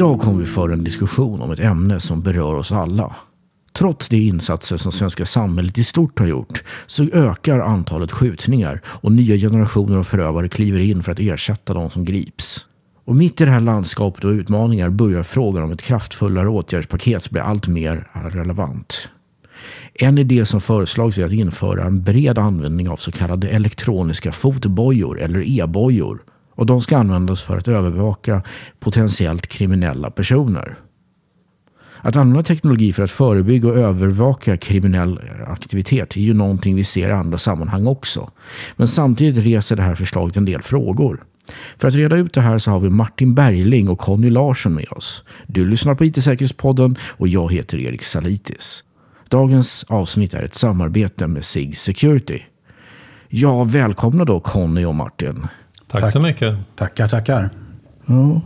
Idag kommer vi föra en diskussion om ett ämne som berör oss alla. Trots de insatser som svenska samhället i stort har gjort så ökar antalet skjutningar och nya generationer av förövare kliver in för att ersätta de som grips. Och mitt i det här landskapet och utmaningar börjar frågan om ett kraftfullare åtgärdspaket bli allt mer relevant. En idé som föreslagits är att införa en bred användning av så kallade elektroniska fotbojor eller e-bojor. Och de ska användas för att övervaka potentiellt kriminella personer. Att använda teknologi för att förebygga och övervaka kriminell aktivitet är ju någonting vi ser i andra sammanhang också. Men samtidigt reser det här förslaget en del frågor. För att reda ut det här så har vi Martin Bergling och Conny Larsson med oss. Du lyssnar på IT-säkerhetspodden och jag heter Erik Salitis. Dagens avsnitt är ett samarbete med SIG Security. Ja, välkomna då Conny och Martin. Tack, Tack. så mycket. Tackar, tackar. Ja.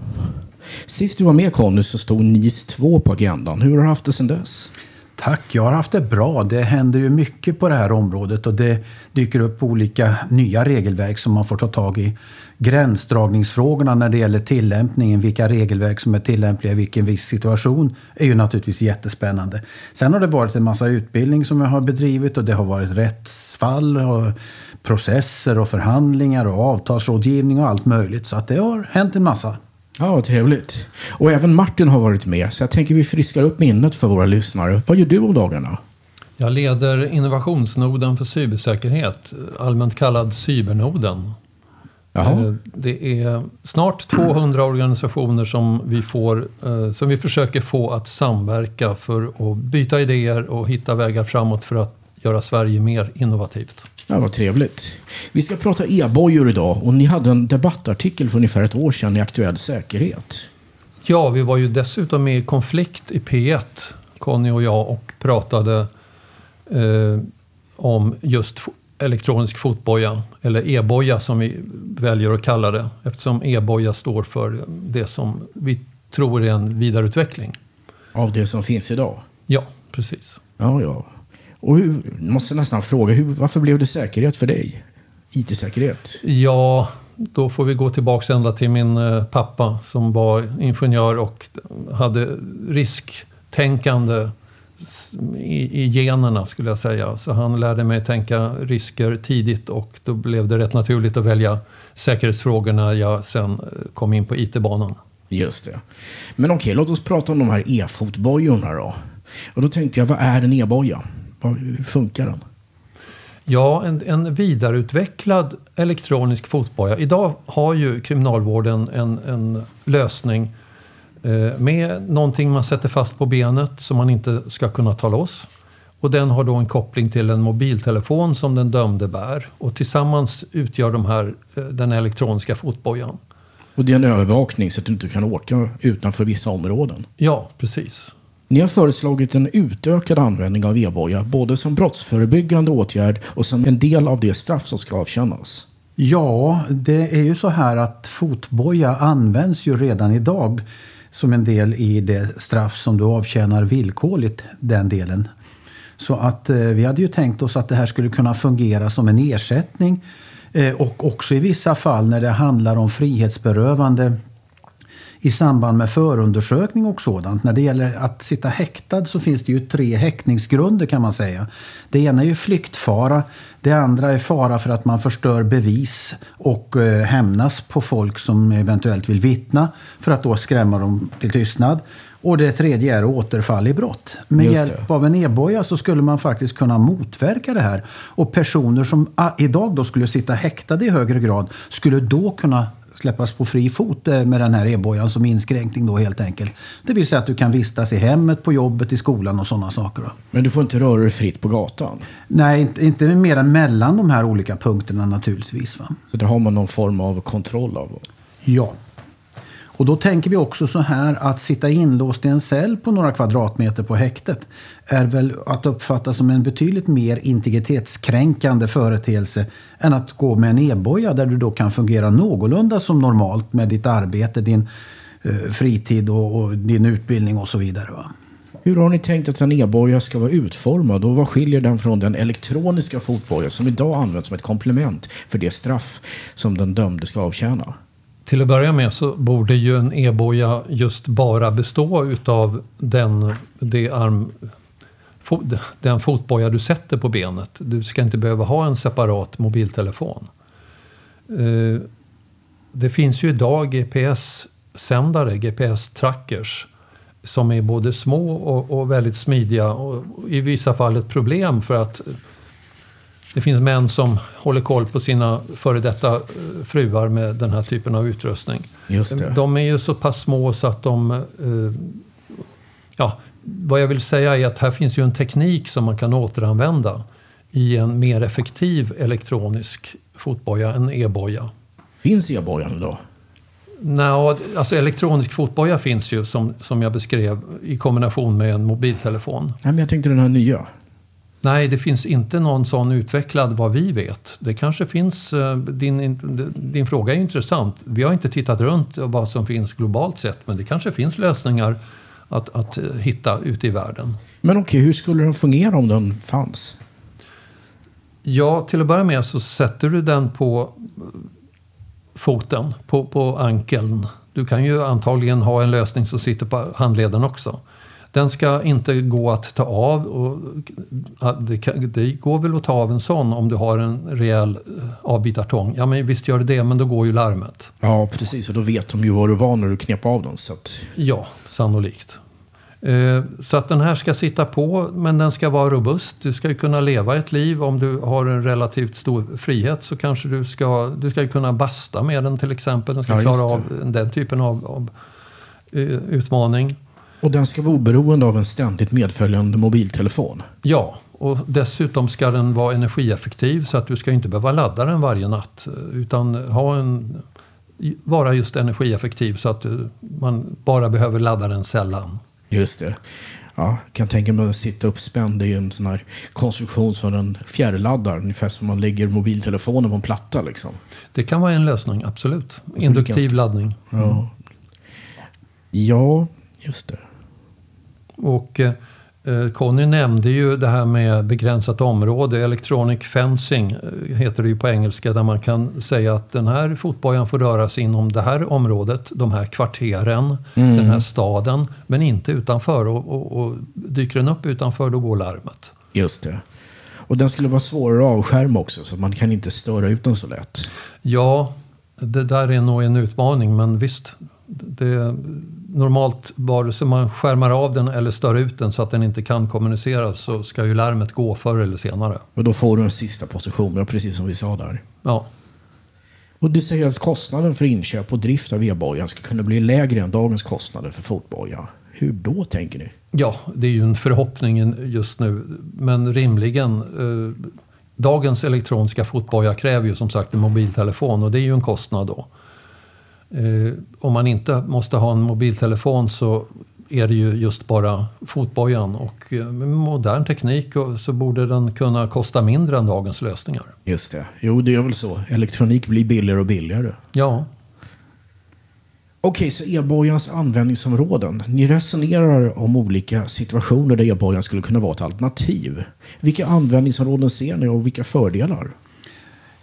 Sist du var med Conny så stod NIS 2 på agendan. Hur har du haft det sedan dess? Tack, jag har haft det bra. Det händer ju mycket på det här området och det dyker upp olika nya regelverk som man får ta tag i. Gränsdragningsfrågorna när det gäller tillämpningen, vilka regelverk som är tillämpliga i vilken viss situation, är ju naturligtvis jättespännande. Sen har det varit en massa utbildning som jag har bedrivit och det har varit rättsfall och processer och förhandlingar och avtalsrådgivning och allt möjligt. Så att det har hänt en massa. Ja, trevligt. Och även Martin har varit med, så jag tänker vi friskar upp minnet för våra lyssnare. Vad gör du om dagarna? Jag leder innovationsnoden för cybersäkerhet, allmänt kallad Cybernoden. Jaha. Eh, det är snart 200 organisationer som vi, får, eh, som vi försöker få att samverka för att byta idéer och hitta vägar framåt för att göra Sverige mer innovativt. Ja, vad trevligt. Vi ska prata e-bojor idag och ni hade en debattartikel för ungefär ett år sedan i Aktuell Säkerhet. Ja, vi var ju dessutom med i konflikt i P1, Conny och jag, och pratade eh, om just elektronisk fotboja, eller e-boja som vi väljer att kalla det, eftersom e-boja står för det som vi tror är en vidareutveckling. Av det som finns idag? Ja, precis. Ja, ja. Och hur, måste nästan fråga, hur, varför blev det säkerhet för dig? IT-säkerhet? Ja, då får vi gå tillbaka ända till min eh, pappa som var ingenjör och hade risktänkande i, i generna skulle jag säga. Så han lärde mig tänka risker tidigt och då blev det rätt naturligt att välja säkerhetsfrågor när jag sen eh, kom in på IT-banan. Just det. Men okej, låt oss prata om de här e-fotbojorna då. Och då tänkte jag, vad är en e-boja? Hur funkar den? Ja, en, en vidareutvecklad elektronisk fotboja. Idag har ju kriminalvården en, en lösning eh, med någonting man sätter fast på benet som man inte ska kunna ta loss. Och den har då en koppling till en mobiltelefon som den dömde bär. Och tillsammans utgör de här eh, den elektroniska fotbojan. Och det är en övervakning så att du inte kan åka utanför vissa områden? Ja, precis. Ni har föreslagit en utökad användning av e-boja, både som brottsförebyggande åtgärd och som en del av det straff som ska avtjänas. Ja, det är ju så här att fotboja används ju redan idag som en del i det straff som du avtjänar villkorligt, den delen. Så att eh, vi hade ju tänkt oss att det här skulle kunna fungera som en ersättning eh, och också i vissa fall när det handlar om frihetsberövande i samband med förundersökning och sådant. När det gäller att sitta häktad så finns det ju tre häktningsgrunder kan man säga. Det ena är ju flyktfara. Det andra är fara för att man förstör bevis och eh, hämnas på folk som eventuellt vill vittna för att då skrämma dem till tystnad. Och det tredje är återfall i brott. Med hjälp av en e-boja så skulle man faktiskt kunna motverka det här. Och personer som ah, idag då skulle sitta häktade i högre grad skulle då kunna släppas på fri fot eh, med den här e-bojan som inskränkning då helt enkelt. Det vill säga att du kan vistas i hemmet, på jobbet, i skolan och sådana saker. Då. Men du får inte röra dig fritt på gatan? Nej, inte, inte mer än mellan de här olika punkterna naturligtvis. Va? Så det har man någon form av kontroll av? Ja. Och då tänker vi också så här att sitta inlåst i en cell på några kvadratmeter på häktet är väl att uppfatta som en betydligt mer integritetskränkande företeelse än att gå med en e-boja där du då kan fungera någorlunda som normalt med ditt arbete, din eh, fritid och, och, din utbildning och så vidare. Va? Hur har ni tänkt att en e-boja ska vara utformad och vad skiljer den från den elektroniska fotboja som idag används som ett komplement för det straff som den dömde ska avtjäna? Till att börja med så borde ju en e-boja just bara bestå utav den, det arm, fo- den fotboja du sätter på benet. Du ska inte behöva ha en separat mobiltelefon. Eh, det finns ju idag GPS-sändare, GPS-trackers som är både små och, och väldigt smidiga och i vissa fall ett problem för att det finns män som håller koll på sina före detta eh, fruar med den här typen av utrustning. Just det. De är ju så pass små så att de... Eh, ja, vad jag vill säga är att här finns ju en teknik som man kan återanvända i en mer effektiv elektronisk fotboja, en e-boja. Finns e-bojan idag? Nå, alltså elektronisk fotboja finns ju som, som jag beskrev i kombination med en mobiltelefon. Nej, men jag tänkte den här nya. Nej, det finns inte någon sån utvecklad vad vi vet. Det kanske finns, eh, din, din fråga är intressant. Vi har inte tittat runt vad som finns globalt sett, men det kanske finns lösningar att, att eh, hitta ute i världen. Men okej, hur skulle den fungera om den fanns? Ja, till att börja med så sätter du den på foten, på, på ankeln. Du kan ju antagligen ha en lösning som sitter på handleden också. Den ska inte gå att ta av. Och det, går väl att ta av en sån om du har en rejäl eh, avbitartång. Ja, men visst gör det det, men då går ju larmet. Ja, precis. Och då vet de ju vad du var när du knep av den. Så att, Ja, sannolikt. Eh, Så att den här ska sitta på, men den ska vara robust. Du ska ju kunna leva ett liv. Om du har en relativt stor frihet så kanske du ska, du ska kunna basta med den till exempel. Den ska Ja, klara av den typen av, av eh, utmaning. Och den ska vara oberoende av en ständigt medföljande mobiltelefon. Ja, och dessutom ska den vara energieffektiv så att du ska inte behöva ladda den varje natt. eh, Utan ha en, vara just energieffektiv så att du, man bara behöver ladda den sällan. Just det. Ja, kan tänka mig att sitta uppspänd i en sån här konstruktion som en fjärrladdar. Ungefär som man lägger mobiltelefonen på en platta. Liksom. Det kan vara en lösning, absolut. Induktiv ganska- laddning. Ja. ja, just det. Och eh, Conny nämnde ju det här med begränsat område. Electronic fencing eh, heter det ju på engelska. Där man kan säga att den här fotbojan får röra sig inom det här området, de här kvarteren, Mm. den här staden. Men inte utanför. Och, och, och dyker den upp utanför då går larmet. Just det. Och den skulle vara svårare att avskärma också, så man kan inte störa ut den så lätt. Ja, det där är nog en utmaning. Men visst, det, normalt vare sig man skärmar av den eller stör ut den så att den inte kan kommunicera så ska ju larmet gå förr eller senare. Och då får du en sista position, precis som vi sa där. Ja, Och du säger att kostnaden för inköp och drift av e-bojan ska kunna bli lägre än dagens kostnader för fotboja. Hur då, tänker ni? ja det är ju en förhoppning just nu. Men rimligen, eh, dagens elektroniska fotboja kräver ju som sagt en mobiltelefon och det är ju en kostnad då. Eh, om man inte måste ha en mobiltelefon så är det ju just bara fotbojan. Och eh, med modern teknik så borde den kunna kosta mindre än dagens lösningar. Just det. Jo, det är väl så. Elektronik blir billigare och billigare. Ja, Okej, så e-bojans användningsområden. Ni resonerar om olika situationer där e-bojan skulle kunna vara ett alternativ. Vilka användningsområden ser ni och vilka fördelar?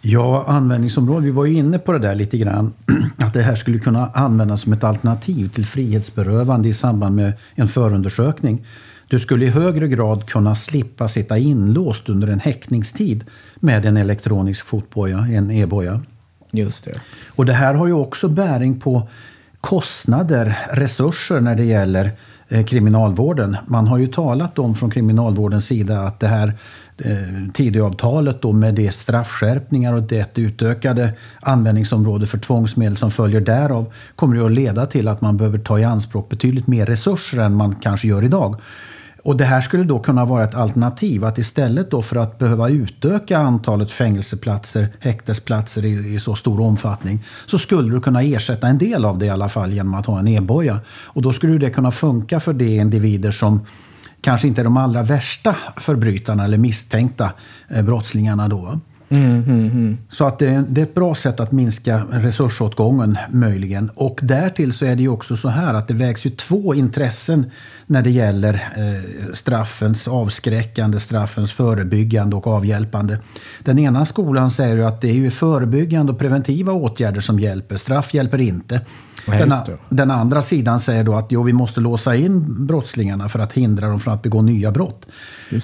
Ja, användningsområde. Vi var ju inne på det där lite grann. Att det här skulle kunna användas som ett alternativ till frihetsberövande i samband med en förundersökning. Du skulle i högre grad kunna slippa sitta inlåst under en häktningstid med en elektronisk fotboja, en e-boja. Just det. Och det här har ju också bäring på kostnader, resurser när det gäller eh, kriminalvården. Man har ju talat om från kriminalvårdens sida att det här Eh, Tidöavtalet då med de straffskärpningar och det utökade användningsområde för tvångsmedel som följer därav kommer ju att leda till att man behöver ta i anspråk betydligt mer resurser än man kanske gör idag. Och det här skulle då kunna vara ett alternativ. Att istället då för att behöva utöka antalet fängelseplatser, häktesplatser i, i så stor omfattning, så skulle du kunna ersätta en del av det i alla fall genom att ha en e-boja. Och då skulle det kunna funka för de individer som kanske inte är de allra värsta förbrytarna eller misstänkta eh, brottslingarna då. Mm, mm, mm. Så att det, det, är ett bra sätt att minska resursåtgången möjligen. Och därtill så är det ju också så här att det vägs ju två intressen när det gäller eh, straffens avskräckande, straffens förebyggande och avhjälpande. Den ena skolan säger ju att det är ju förebyggande och preventiva åtgärder som hjälper. Straff hjälper inte. Den, den, andra sidan säger då att jo, vi måste låsa in brottslingarna för att hindra dem från att begå nya brott.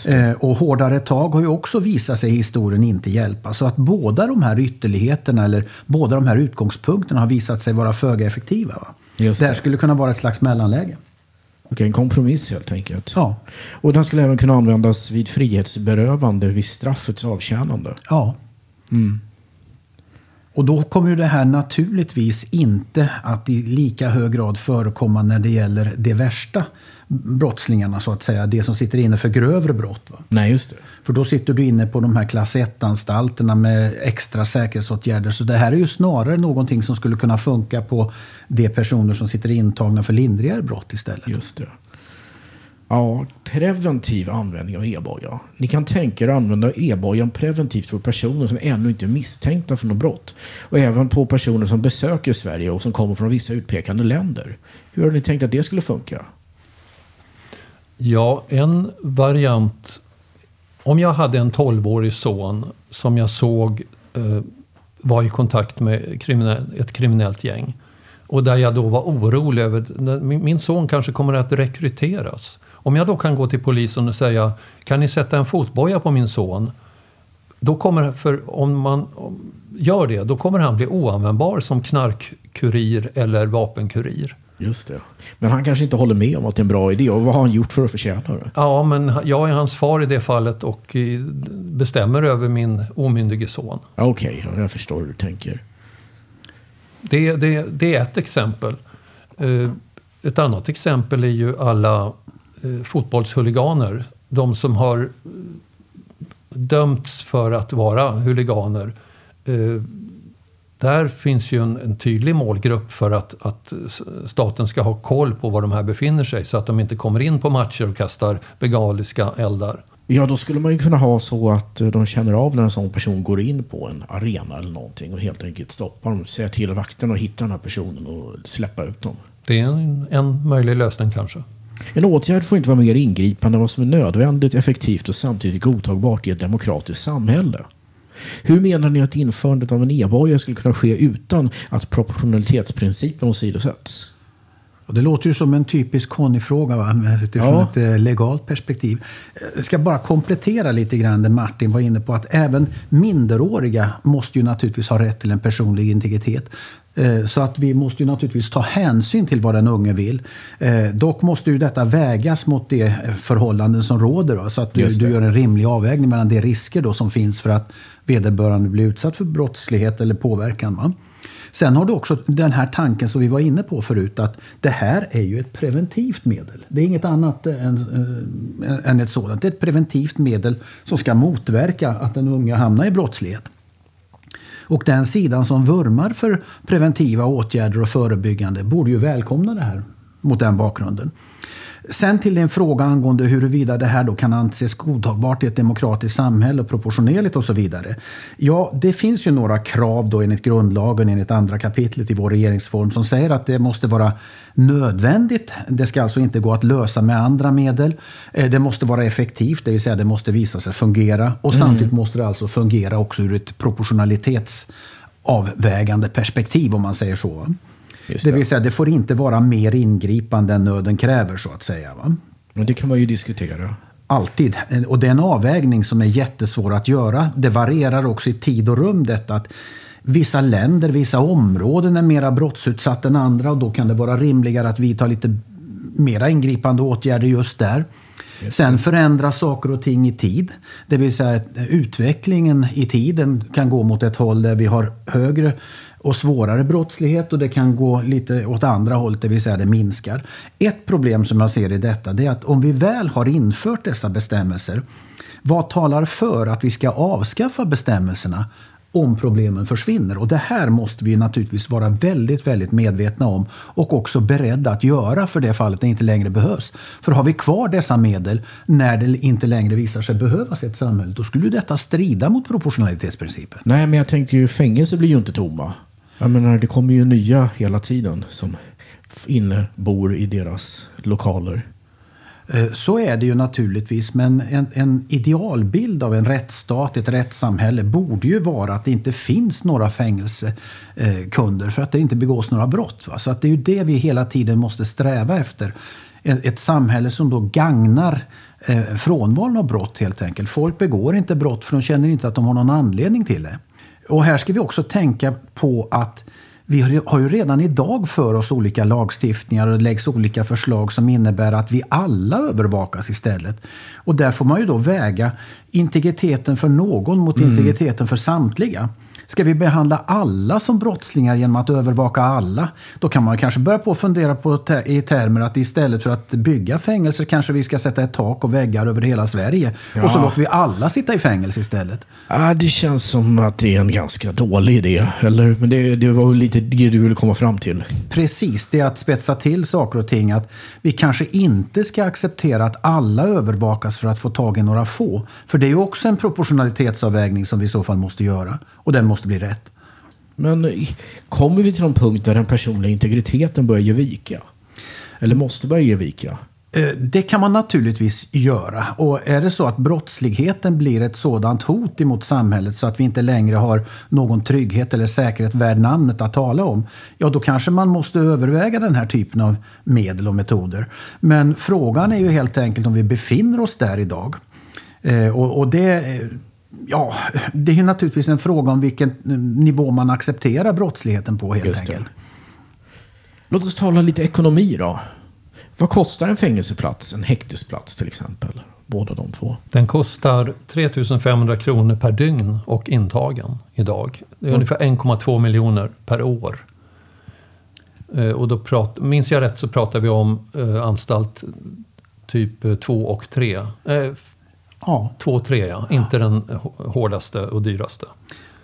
Eh, och hårdare tag har ju också visat sig i historien inte hjälpa. Så att båda de här ytterligheterna eller båda de här utgångspunkterna har visat sig vara föga effektiva. Va? det här skulle kunna vara ett slags mellanläge. Okej, en kompromiss helt enkelt. Ja. Och den skulle även kunna användas vid frihetsberövande vid straffets avtjänande. Ja. Mm. Och då kommer ju det här naturligtvis inte att i lika hög grad förekomma när det gäller det värsta brottslingarna så att säga. Det som sitter inne för grövre brott. Va? Nej, just det. För då sitter du inne på de här klass 1-anstalterna med extra säkerhetsåtgärder. Så det här är ju snarare någonting som skulle kunna funka på de personer som sitter intagna för lindrigare brott istället. Just det. Ja, preventiv användning av e-boja. Ni kan tänka er att använda e-bojan preventivt för personer som ännu inte är misstänkta för något brott. Och även på personer som besöker Sverige och som kommer från vissa utpekande länder. Hur har ni tänkt att det skulle funka? Ja, en variant. Om jag hade en 12-årig son som jag såg eh, var i kontakt med kriminell, ett kriminellt gäng. Och där jag då var orolig över, min son kanske kommer att rekryteras. Om jag då kan gå till polisen och säga, kan ni sätta en fotboja på min son? Då kommer, för om man gör det, då kommer han bli oanvändbar som knarkkurir eller vapenkurir. Just det. Men han kanske inte håller med om att det är en bra idé. Och vad har han gjort för att förtjäna det? Ja, men jag är hans far i det fallet och bestämmer över min omyndige son. Okej, okay, jag förstår hur du tänker. Det, det, det är ett exempel. Eh, ett annat exempel är ju alla eh, fotbollshuliganer. De som har dömts för att vara huliganer eh, där finns ju en, en, tydlig målgrupp för att, att staten ska ha koll på var de här befinner sig så att de inte kommer in på matcher och kastar begaliska eldar. Ja, då skulle man ju kunna ha så att eh, de känner av när en sån person går in på en arena eller någonting och helt enkelt stoppar dem, säga till vakten och hitta den här personen och släppa ut dem. Det är en, en möjlig lösning kanske. En åtgärd får inte vara mer ingripande än vad som är nödvändigt, effektivt och samtidigt godtagbart i ett demokratiskt samhälle. Hur menar ni att införandet av en e-boja skulle kunna ske utan att proportionalitetsprincipen åsidosätts? det låter ju som en typisk Conny-fråga utifrån ja. ett eh, legalt perspektiv. Jag ska bara komplettera lite grann det Martin var inne på. Att även minderåriga måste ju naturligtvis ha rätt till en personlig integritet. Eh, så att vi måste ju naturligtvis ta hänsyn till vad den unge vill. Eh, dock måste ju detta vägas mot de förhållanden som råder. Så att du, du, gör en rimlig avvägning mellan de risker då som finns för att vederbörande blir utsatt för brottslighet eller påverkan. Va? Sen har du också den här tanken som vi var inne på förut att det här är ju ett preventivt medel. Det är inget annat än, äh, än ett sådant. Det är ett preventivt medel som ska motverka att den unga hamnar i brottslighet. Och den sidan som vurmar för preventiva åtgärder och förebyggande borde ju välkomna det här mot den bakgrunden. Sen till din fråga angående huruvida det här då kan anses godtagbart i ett demokratiskt samhälle, proportionerligt och så vidare. Ja, det finns ju några krav då enligt grundlagen, enligt andra kapitlet i vår regeringsform som säger att det måste vara nödvändigt. Det ska alltså inte gå att lösa med andra medel. Eh, det måste vara effektivt, det vill säga det måste visa sig fungera. Och mm. samtidigt måste det alltså fungera också ur ett proportionalitetsavvägande perspektiv om man säger så. Det. det. vill säga, det får inte vara mer ingripande än nöden kräver, så att säga. Va? Men det kan man ju diskutera. Alltid. Och det är en avvägning som är jättesvår att göra. Det varierar också i tid och rum detta att vissa länder, vissa områden är mera brottsutsatta än andra och då kan det vara rimligare att vidta lite mera ingripande åtgärder just där. Sen förändras saker och ting i tid. Det vill säga att utvecklingen i tiden kan gå mot ett håll där vi har högre och svårare brottslighet och det kan gå lite åt andra hållet, det vill säga det minskar. Ett problem som jag ser i detta det är att om vi väl har infört dessa bestämmelser, vad talar för att vi ska avskaffa bestämmelserna om problemen försvinner. Och det här måste vi naturligtvis vara väldigt, väldigt medvetna om och också beredda att göra för det fallet det inte längre behövs. För har vi kvar dessa medel när det inte längre visar sig behövas i ett samhälle, då skulle detta strida mot proportionalitetsprincipen. Nej, men jag tänker ju fängelse blir ju inte tomma. Jag menar, det kommer ju nya hela tiden som innebor i deras lokaler. Eh, så är det ju naturligtvis, men en, en, idealbild av en rättsstat, ett rättssamhälle, borde ju vara att det inte finns några fängelsekunder eh, för att det inte begås några brott. Va? Så att det är ju det vi hela tiden måste sträva efter. Ett samhälle som då gagnar eh, frånvaron av brott helt enkelt. Folk begår inte brott för de känner inte att de har någon anledning till det. Och här ska vi också tänka på att vi har ju redan idag för oss olika lagstiftningar och det läggs olika förslag som innebär att vi alla övervakas istället. Och där får man ju då väga integriteten för någon mot mm. integriteten för samtliga. Ska vi behandla alla som brottslingar genom att övervaka alla? Då kan man kanske börja på att fundera på i termer att istället för att bygga fängelser kanske vi ska sätta ett tak och väggar över hela Sverige. Ja. Och så låter vi alla sitta i fängelse istället. Ja, det känns som att det är en ganska dålig idé. Eller, men det, det var lite det du ville komma fram till? Precis, det är att spetsa till saker och ting. Att vi kanske inte ska acceptera att alla övervakas för att få tag i några få. För det är ju också en proportionalitetsavvägning som vi i så fall måste göra. Och den måste bli rätt. Men kommer vi till någon punkt där den personliga integriteten börjar ge vika? Eller måste börja ge vika? Eh, det kan man naturligtvis göra. Och är det så att brottsligheten blir ett sådant hot emot samhället så att vi inte längre har någon trygghet eller säkerhet värd namnet att tala om, ja då kanske man måste överväga den här typen av medel och metoder. Men frågan är ju helt enkelt om vi befinner oss där idag. Eh, och det Ja, det är naturligtvis en fråga om vilken nivå man accepterar brottsligheten på helt enkelt. Låt oss tala lite ekonomi då. Vad kostar en fängelseplats, en häktesplats till exempel? Båda de två. Den kostar 3 500 kronor per dygn och intagen idag. Det är mm. ungefär 1,2 miljoner per år. Eh, och då prat, minns jag rätt så pratar vi om eh, anstalt typ 2 och 3. Ja. Två, tre ja. Inte den hårdaste och dyraste.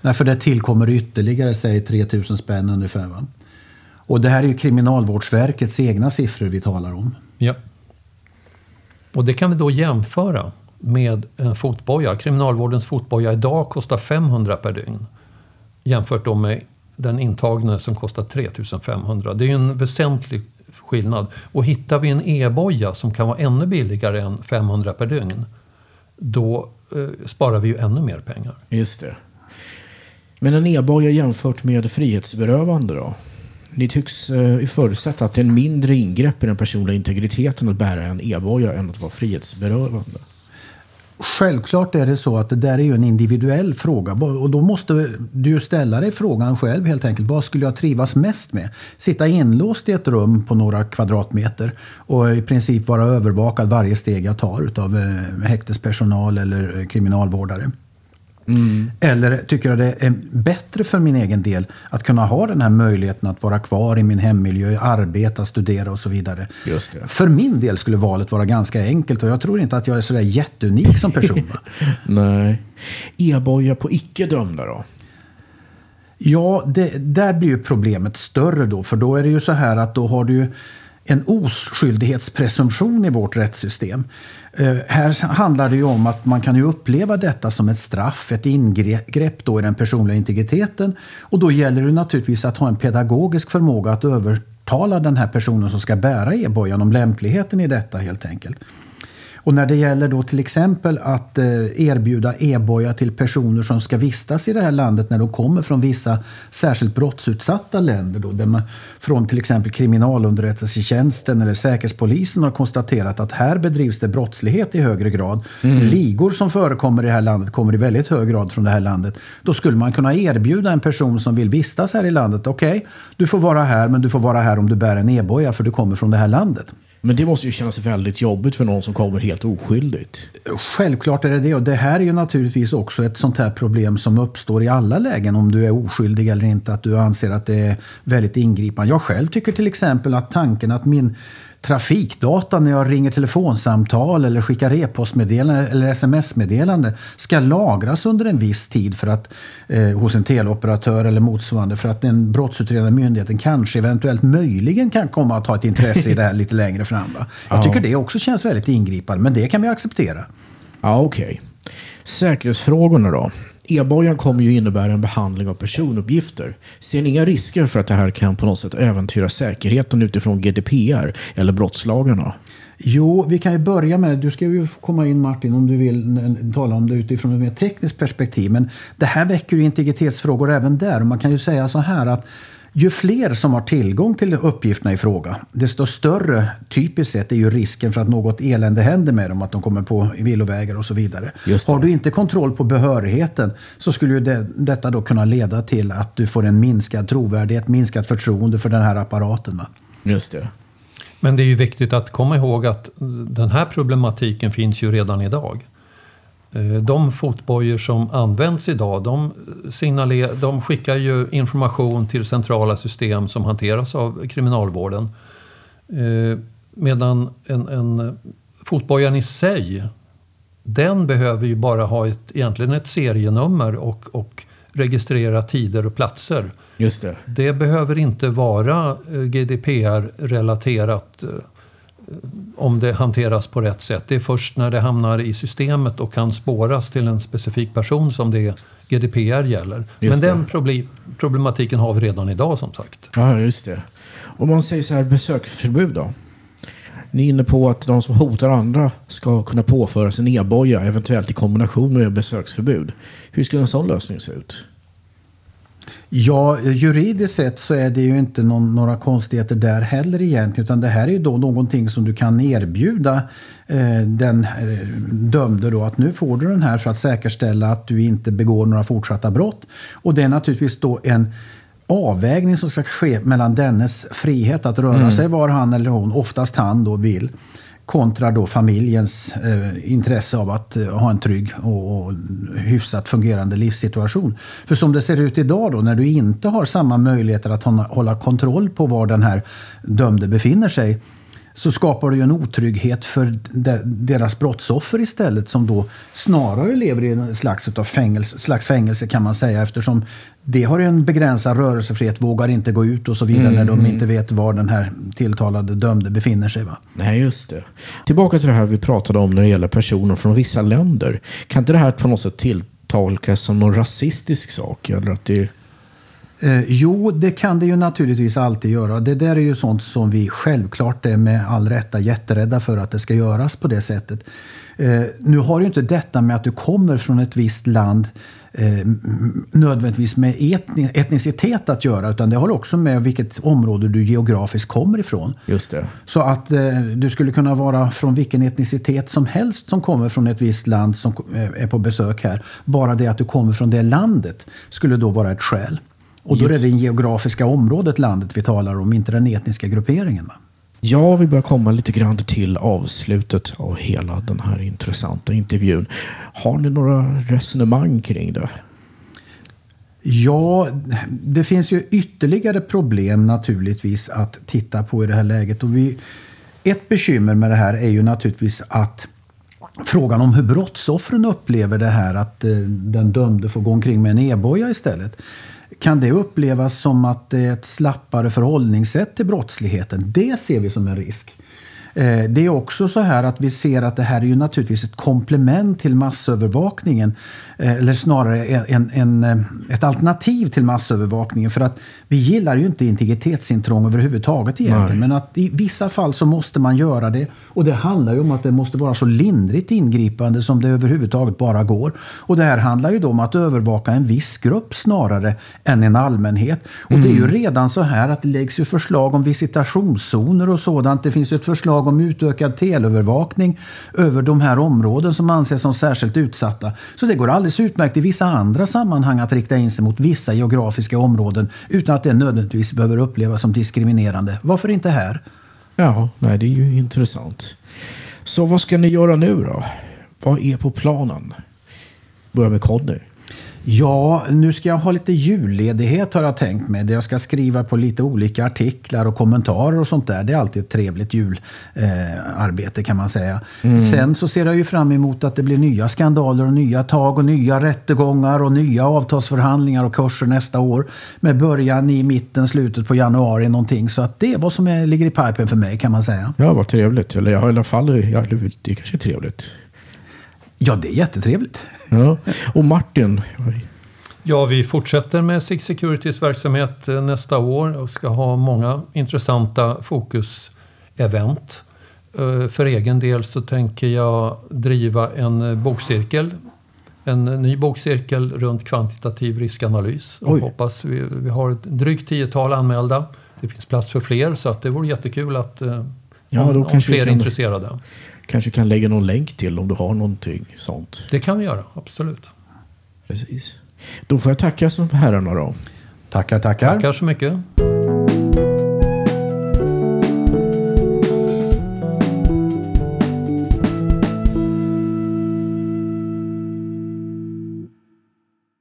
Nej, för det tillkommer ytterligare, säg 3000 spänn ungefär. Va? Och det här är ju Kriminalvårdsverkets egna siffror vi talar om. Ja. Och det kan vi då jämföra med en fotboja. Kriminalvårdens fotboja idag kostar 500 per dygn. Jämfört då med den intagne som kostar 3500. Det är ju en väsentlig skillnad. Och hittar vi en e-boja som kan vara ännu billigare än 500 per dygn då eh, sparar vi ju ännu mer pengar. Just det. Men en e-boja jämfört med frihetsberövande då? Ni tycks eh, förutsätta att det är en mindre ingrepp i den personliga integriteten att bära en e-boja än att vara frihetsberövande. Självklart är det så att det där är ju en individuell fråga och då måste du ställa dig frågan själv helt enkelt. Vad skulle jag trivas mest med? Sitta inlåst i ett rum på några kvadratmeter och i princip vara övervakad varje steg jag tar av eh, häktespersonal eller eh, kriminalvårdare. Mm. Eller tycker jag det är bättre för min egen del att kunna ha den här möjligheten att vara kvar i min hemmiljö, arbeta, studera och så vidare. För min del skulle valet vara ganska enkelt och jag tror inte att jag är sådär jätteunik som person. Nej. E-boja på icke-dömda då? Ja, det, där blir ju problemet större då. För då är det ju så här att då har du ju en oskyldighetspresumtion i vårt rättssystem. Eh, här handlar det ju om att man kan ju uppleva detta som ett straff, ett ingrepp då i den personliga integriteten. Och då gäller det naturligtvis att ha en pedagogisk förmåga att övertala den här personen som ska bära e-bojan om lämpligheten i detta helt enkelt. Och när det gäller då till exempel att eh, erbjuda e-boja till personer som ska vistas i det här landet när de kommer från vissa särskilt brottsutsatta länder. Då, där man, från till exempel kriminalunderrättelsetjänsten eller Säkerhetspolisen har konstaterat att här bedrivs det brottslighet i högre grad. Mm. Ligor som förekommer i det här landet kommer i väldigt hög grad från det här landet. Då skulle man kunna erbjuda en person som vill vistas här i landet, okej, okay, du får vara här men du får vara här om du bär en e-boja för du kommer från det här landet. Men det måste ju kännas väldigt jobbigt för någon som kommer helt oskyldigt. Självklart är det det. Och det här är ju naturligtvis också ett sånt här problem som uppstår i alla lägen. Om du är oskyldig eller inte. Att du anser att det är väldigt ingripande. Jag själv tycker till exempel att tanken att min trafikdata när jag ringer telefonsamtal eller skickar e-postmeddelande eller sms-meddelande ska lagras under en viss tid för att, eh, hos en teleoperatör eller motsvarande för att den brottsutredande myndigheten kanske eventuellt möjligen kan komma att ha ett intresse i det här lite längre fram. Va? Jag Ja. tycker det också känns väldigt ingripande, men det kan vi acceptera. Ja, okej. Säkerhetsfrågorna då? E-bojan kommer ju innebära en behandling av personuppgifter. Ser ni inga risker för att det här kan på något sätt äventyra säkerheten utifrån GDPR eller brottslagarna? Jo, vi kan ju börja med, du ska ju få komma in Martin om du vill tala om det utifrån ett mer tekniskt perspektiv. Men det här väcker ju integritetsfrågor även där. Och man kan ju säga så här att ju fler som har tillgång till uppgifterna i fråga, desto större typiskt sett är ju risken för att något elände händer med dem, att de kommer på villovägar och så vidare. Har du inte kontroll på behörigheten så skulle ju det, detta då kunna leda till att du får en minskad trovärdighet, minskat förtroende för den här apparaten. Va? Just det. Men det är ju viktigt att komma ihåg att den här problematiken finns ju redan idag. Eh, De fotbojor som används idag, de, signaler, de skickar ju information till centrala system som hanteras av kriminalvården. Eh, Medan en, en fotbojan i sig, den behöver ju bara ha ett, egentligen ett serienummer och, och registrera tider och platser. Just det. Det behöver inte vara eh, GDPR-relaterat om det hanteras på rätt sätt. Det är först när det hamnar i systemet och kan spåras till en specifik person som det GDPR gäller. Just Men den proble- problematiken har vi redan idag som sagt. Ja, just det. Om man säger så här, besöksförbud då? Ni är inne på att de som hotar andra ska kunna påföras en e-boja, eventuellt i kombination med besöksförbud. Hur skulle en sån lösning se ut? Ja, juridiskt sett så är det ju inte någon, några konstigheter där heller egentligen. Utan det här är ju då någonting som du kan erbjuda eh, den eh, dömde då. Att nu får du den här för att säkerställa att du inte begår några fortsatta brott. Och det är naturligtvis då en avvägning som ska ske mellan dennes frihet att röra sig var han eller hon, oftast han då, vill kontra då familjens eh, intresse av att eh, ha en trygg och, och hyfsat fungerande livssituation. För som det ser ut idag då, när du inte har samma möjligheter att hålla, kontroll på var den här dömde befinner sig, så skapar du ju en otrygghet för de, deras brottsoffer istället som då snarare lever i en slags, utav fängelse, slags fängelse kan man säga eftersom det har ju en begränsad rörelsefrihet, vågar inte gå ut och så vidare när de inte vet var den här tilltalade dömde befinner sig. Va? Nej, just det. Tillbaka till det här vi pratade om när det gäller personer från vissa länder. Kan inte det här på något sätt tilltolkas som någon rasistisk sak? Eller att det... Eh, jo, det kan det ju naturligtvis alltid göra. Det där är ju sånt som vi självklart är med all rätta jätterädda för att det ska göras på det sättet. Eh, nu har ju inte detta med att du kommer från ett visst land eh, nödvändigtvis med etni, etnicitet att göra utan det har också med vilket område du geografiskt kommer ifrån. Just det. Så att eh, du skulle kunna vara från vilken etnicitet som helst som kommer från ett visst land som eh, är på besök här. Bara det att du kommer från det landet skulle då vara ett skäl. Och då är det det geografiska området landet vi talar om, inte den etniska grupperingen. Va? Ja, vi börjar komma lite grann till avslutet av hela den här intressanta intervjun. Har ni några resonemang kring det? Ja, det finns ju ytterligare problem naturligtvis att titta på i det här läget. Och vi, ett bekymmer med det här är ju naturligtvis att frågan om hur brottsoffren upplever det här att eh, den dömde får gå omkring med en e-boja istället. Kan det upplevas som att det är ett slappare förhållningssätt till brottsligheten? Det ser vi som en risk. Eh, Det är också så här att vi ser att det här är ju naturligtvis ett komplement till massövervakningen. eh, Eller snarare en, en, eh, ett alternativ till massövervakningen. För att vi gillar ju inte integritetsintrång överhuvudtaget egentligen. Nej. Men att i vissa fall så måste man göra det. Och det handlar ju om att det måste vara så lindrigt ingripande som det överhuvudtaget bara går. Och det här handlar ju då om att övervaka en viss grupp snarare än en allmänhet. Och det är ju redan så här att det läggs ju förslag om visitationszoner och sådant. Det finns ju ett förslag om utökad teleövervakning över de här områden som anses som särskilt utsatta. Så det går alldeles utmärkt i vissa andra sammanhang att rikta in sig mot vissa geografiska områden utan att det nödvändigtvis behöver upplevas som diskriminerande. Varför inte här? Ja, nej, det är ju intressant. Så vad ska ni göra nu då? Vad är på planen? Börja med Conny. Ja, nu ska jag ha lite julledighet har jag tänkt mig. Där jag ska skriva på lite olika artiklar och kommentarer och sånt där. Det är alltid ett trevligt jularbete eh, kan man säga. Mm. Sen så ser jag ju fram emot att det blir nya skandaler och nya tag och nya rättegångar och nya avtalsförhandlingar och kurser nästa år. Med början i mitten, slutet på januari någonting. Så att det är vad som är, ligger i pipen för mig kan man säga. Ja, vad trevligt. Eller ja, i alla fall, ja, det kanske är trevligt. Ja, det är jättetrevligt. Ja. Och Martin? Ja, vi fortsätter med Six Securities verksamhet eh, nästa år och ska ha många intressanta fokusevent. Eh, för egen del så tänker jag driva en bokcirkel. En ny bokcirkel runt kvantitativ riskanalys. Och hoppas vi, vi har ett drygt tiotal anmälda. Det finns plats för fler så att det vore jättekul att eh, ja, om, om fler är intresserade kanske kan lägga någon länk till om du har någonting sånt. Det kan vi göra, absolut. Precis. Då får jag tacka som herrarna då. Tackar, tackar. Tackar så mycket.